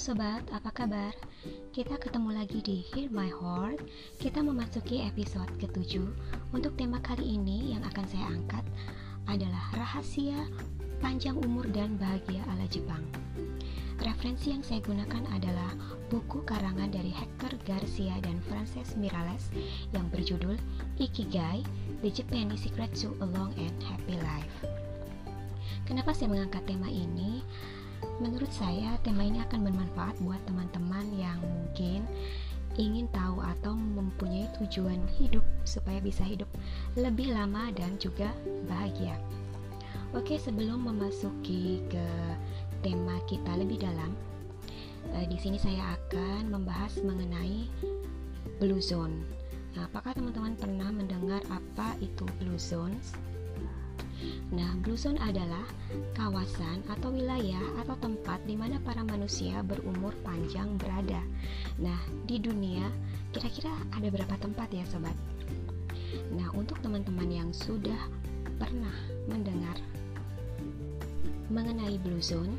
sobat, apa kabar? Kita ketemu lagi di Hear My Heart. Kita memasuki episode ketujuh. Untuk tema kali ini yang akan saya angkat adalah rahasia panjang umur dan bahagia ala Jepang. Referensi yang saya gunakan adalah buku karangan dari Hector Garcia dan Frances Miralles yang berjudul Ikigai: The Japanese Secret to a Long and Happy Life. Kenapa saya mengangkat tema ini? Menurut saya, tema ini akan bermanfaat buat teman-teman yang mungkin ingin tahu atau mempunyai tujuan hidup supaya bisa hidup lebih lama dan juga bahagia. Oke, sebelum memasuki ke tema kita lebih dalam, eh, di sini saya akan membahas mengenai blue zone. Nah, apakah teman-teman pernah mendengar apa itu blue zones? Nah, blue zone adalah kawasan atau wilayah atau tempat di mana para manusia berumur panjang berada. Nah, di dunia kira-kira ada berapa tempat ya, sobat? Nah, untuk teman-teman yang sudah pernah mendengar mengenai blue zone,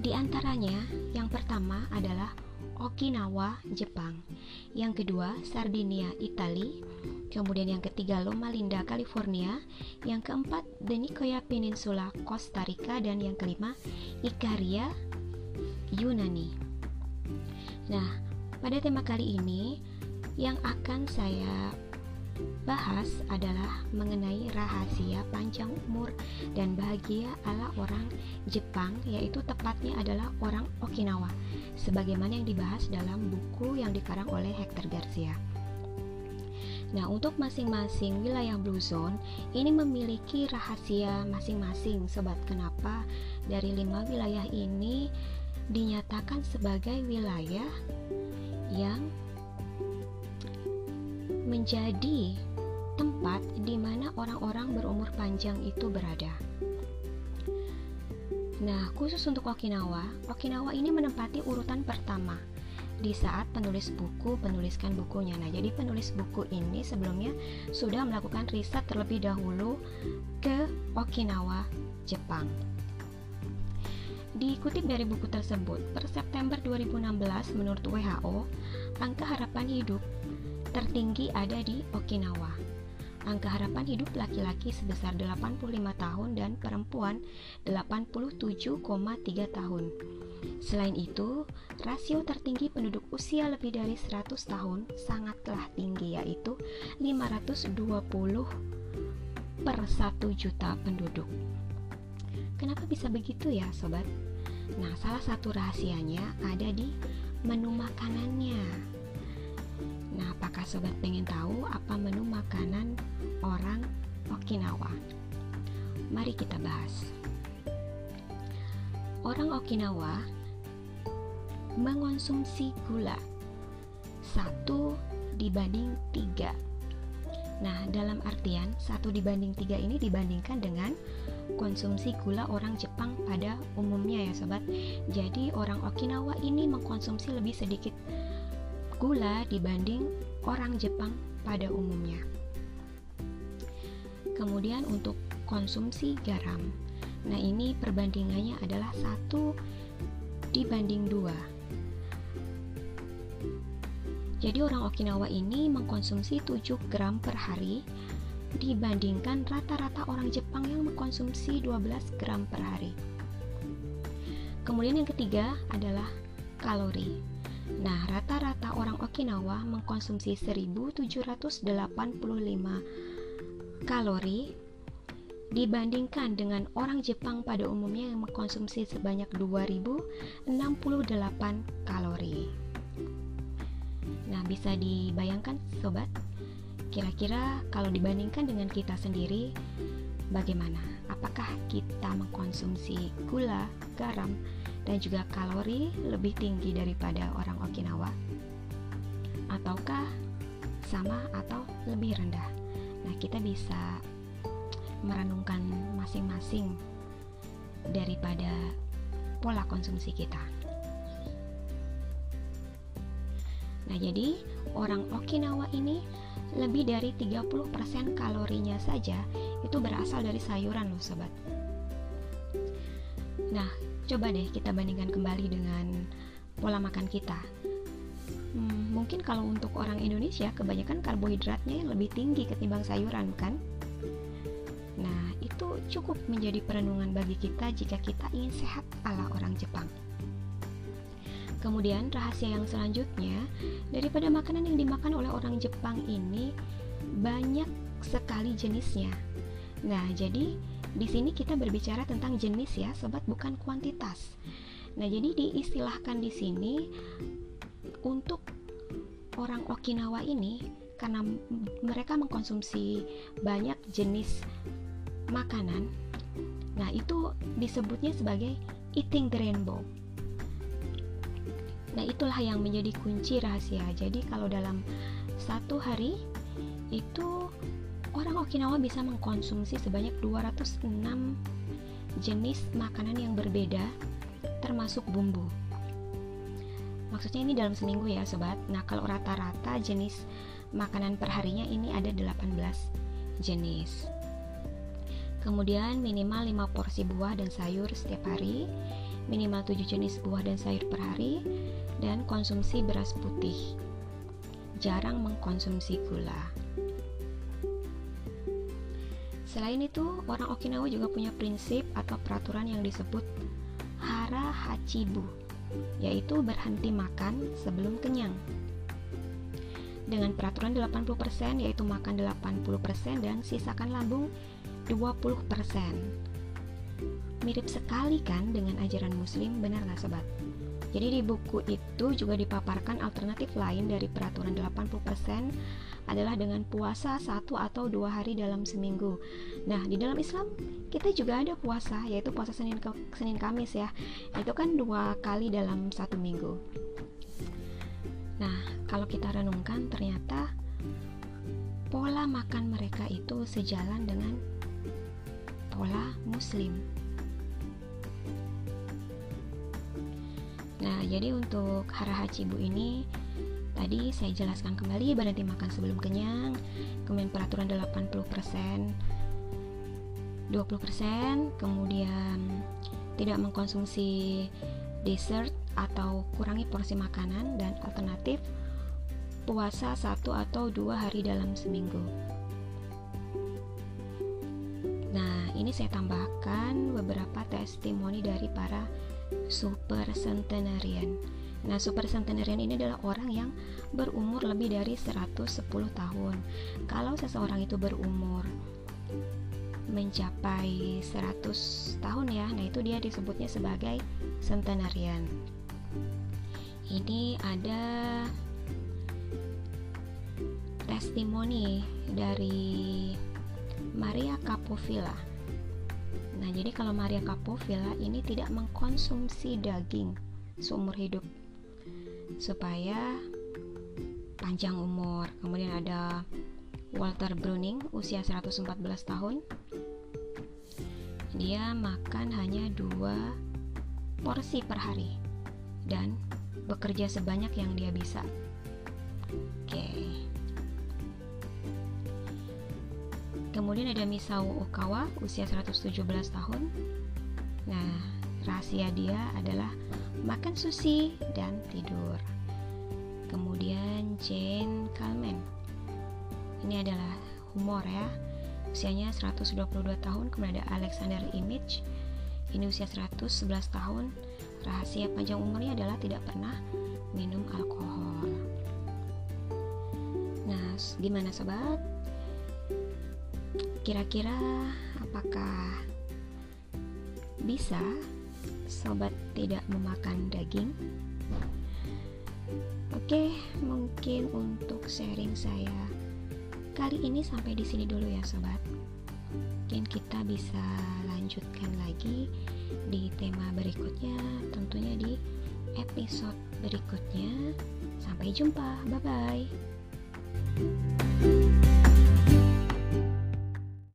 di antaranya yang pertama adalah Okinawa, Jepang. Yang kedua, Sardinia, Italia. Kemudian yang ketiga, Loma Linda, California. Yang keempat, The Nicoya Peninsula, Costa Rica. Dan yang kelima, Ikaria, Yunani. Nah, pada tema kali ini yang akan saya bahas adalah mengenai rahasia panjang umur dan bahagia ala orang Jepang yaitu tepatnya adalah orang Okinawa sebagaimana yang dibahas dalam buku yang dikarang oleh Hector Garcia. Nah, untuk masing-masing wilayah Blue Zone ini memiliki rahasia masing-masing, sobat. Kenapa dari lima wilayah ini dinyatakan sebagai wilayah menjadi tempat di mana orang-orang berumur panjang itu berada. Nah, khusus untuk Okinawa, Okinawa ini menempati urutan pertama di saat penulis buku penuliskan bukunya. Nah, jadi penulis buku ini sebelumnya sudah melakukan riset terlebih dahulu ke Okinawa, Jepang. Dikutip dari buku tersebut, per September 2016 menurut WHO, angka harapan hidup tertinggi ada di Okinawa. Angka harapan hidup laki-laki sebesar 85 tahun dan perempuan 87,3 tahun. Selain itu, rasio tertinggi penduduk usia lebih dari 100 tahun sangatlah tinggi yaitu 520 per 1 juta penduduk. Kenapa bisa begitu ya, sobat? Nah, salah satu rahasianya ada di menu makanannya. Nah, apakah sobat pengen tahu apa menu makanan orang Okinawa? Mari kita bahas. Orang Okinawa mengonsumsi gula satu dibanding tiga. Nah, dalam artian satu dibanding tiga ini dibandingkan dengan konsumsi gula orang Jepang pada umumnya ya sobat. Jadi orang Okinawa ini mengkonsumsi lebih sedikit gula dibanding orang Jepang pada umumnya. Kemudian untuk konsumsi garam. Nah, ini perbandingannya adalah satu dibanding dua. Jadi orang Okinawa ini mengkonsumsi 7 gram per hari dibandingkan rata-rata orang Jepang yang mengkonsumsi 12 gram per hari. Kemudian yang ketiga adalah kalori. Nah, rata-rata orang Okinawa mengkonsumsi 1785 kalori dibandingkan dengan orang Jepang pada umumnya yang mengkonsumsi sebanyak 2068 kalori. Nah, bisa dibayangkan sobat, kira-kira kalau dibandingkan dengan kita sendiri bagaimana? Apakah kita mengkonsumsi gula, garam, dan juga kalori lebih tinggi daripada orang Okinawa? Ataukah sama atau lebih rendah? Nah, kita bisa merenungkan masing-masing daripada pola konsumsi kita. Nah, jadi orang Okinawa ini lebih dari 30% kalorinya saja itu berasal dari sayuran loh sobat. Nah, Coba deh kita bandingkan kembali dengan pola makan kita. Hmm, mungkin kalau untuk orang Indonesia kebanyakan karbohidratnya yang lebih tinggi ketimbang sayuran kan? Nah, itu cukup menjadi perenungan bagi kita jika kita ingin sehat ala orang Jepang. Kemudian rahasia yang selanjutnya, daripada makanan yang dimakan oleh orang Jepang ini banyak sekali jenisnya. Nah, jadi di sini kita berbicara tentang jenis ya, sobat, bukan kuantitas. Nah, jadi diistilahkan di sini untuk orang Okinawa ini karena mereka mengkonsumsi banyak jenis makanan. Nah, itu disebutnya sebagai eating the rainbow. Nah, itulah yang menjadi kunci rahasia. Jadi, kalau dalam satu hari itu orang Okinawa bisa mengkonsumsi sebanyak 206 jenis makanan yang berbeda termasuk bumbu. Maksudnya ini dalam seminggu ya sobat. Nah kalau rata-rata jenis makanan perharinya ini ada 18 jenis. Kemudian minimal 5 porsi buah dan sayur setiap hari, minimal 7 jenis buah dan sayur per hari, dan konsumsi beras putih. Jarang mengkonsumsi gula. Selain itu, orang Okinawa juga punya prinsip atau peraturan yang disebut hara hachibu, yaitu berhenti makan sebelum kenyang. Dengan peraturan 80% yaitu makan 80% dan sisakan lambung 20%. Mirip sekali kan dengan ajaran muslim, benar nggak sobat? Jadi di buku itu juga dipaparkan alternatif lain dari peraturan 80% adalah dengan puasa satu atau dua hari dalam seminggu. Nah, di dalam Islam kita juga ada puasa, yaitu puasa Senin Senin Kamis ya. Itu kan dua kali dalam satu minggu. Nah, kalau kita renungkan ternyata pola makan mereka itu sejalan dengan pola Muslim. Nah, jadi untuk hara-hacibu ini Tadi saya jelaskan kembali berhenti makan sebelum kenyang, kemudian peraturan 80%, 20%, kemudian tidak mengkonsumsi dessert atau kurangi porsi makanan dan alternatif puasa satu atau dua hari dalam seminggu. Nah, ini saya tambahkan beberapa testimoni dari para super centenarian Nah, super centenarian ini adalah orang yang berumur lebih dari 110 tahun. Kalau seseorang itu berumur mencapai 100 tahun ya, nah itu dia disebutnya sebagai centenarian. Ini ada testimoni dari Maria Capovilla. Nah, jadi kalau Maria Capovilla ini tidak mengkonsumsi daging seumur hidup supaya panjang umur. Kemudian ada Walter Bruning usia 114 tahun. Dia makan hanya dua porsi per hari dan bekerja sebanyak yang dia bisa. Oke. Kemudian ada Misao Okawa usia 117 tahun. Nah, rahasia dia adalah makan sushi, dan tidur. Kemudian Jane Kalman. Ini adalah humor ya. Usianya 122 tahun. Kemudian ada Alexander Image. Ini usia 111 tahun. Rahasia panjang umurnya adalah tidak pernah minum alkohol. Nah, gimana sobat? Kira-kira apakah bisa sobat tidak memakan daging? Oke, mungkin untuk sharing saya kali ini sampai di sini dulu ya sobat. Mungkin kita bisa lanjutkan lagi di tema berikutnya, tentunya di episode berikutnya. Sampai jumpa, bye bye.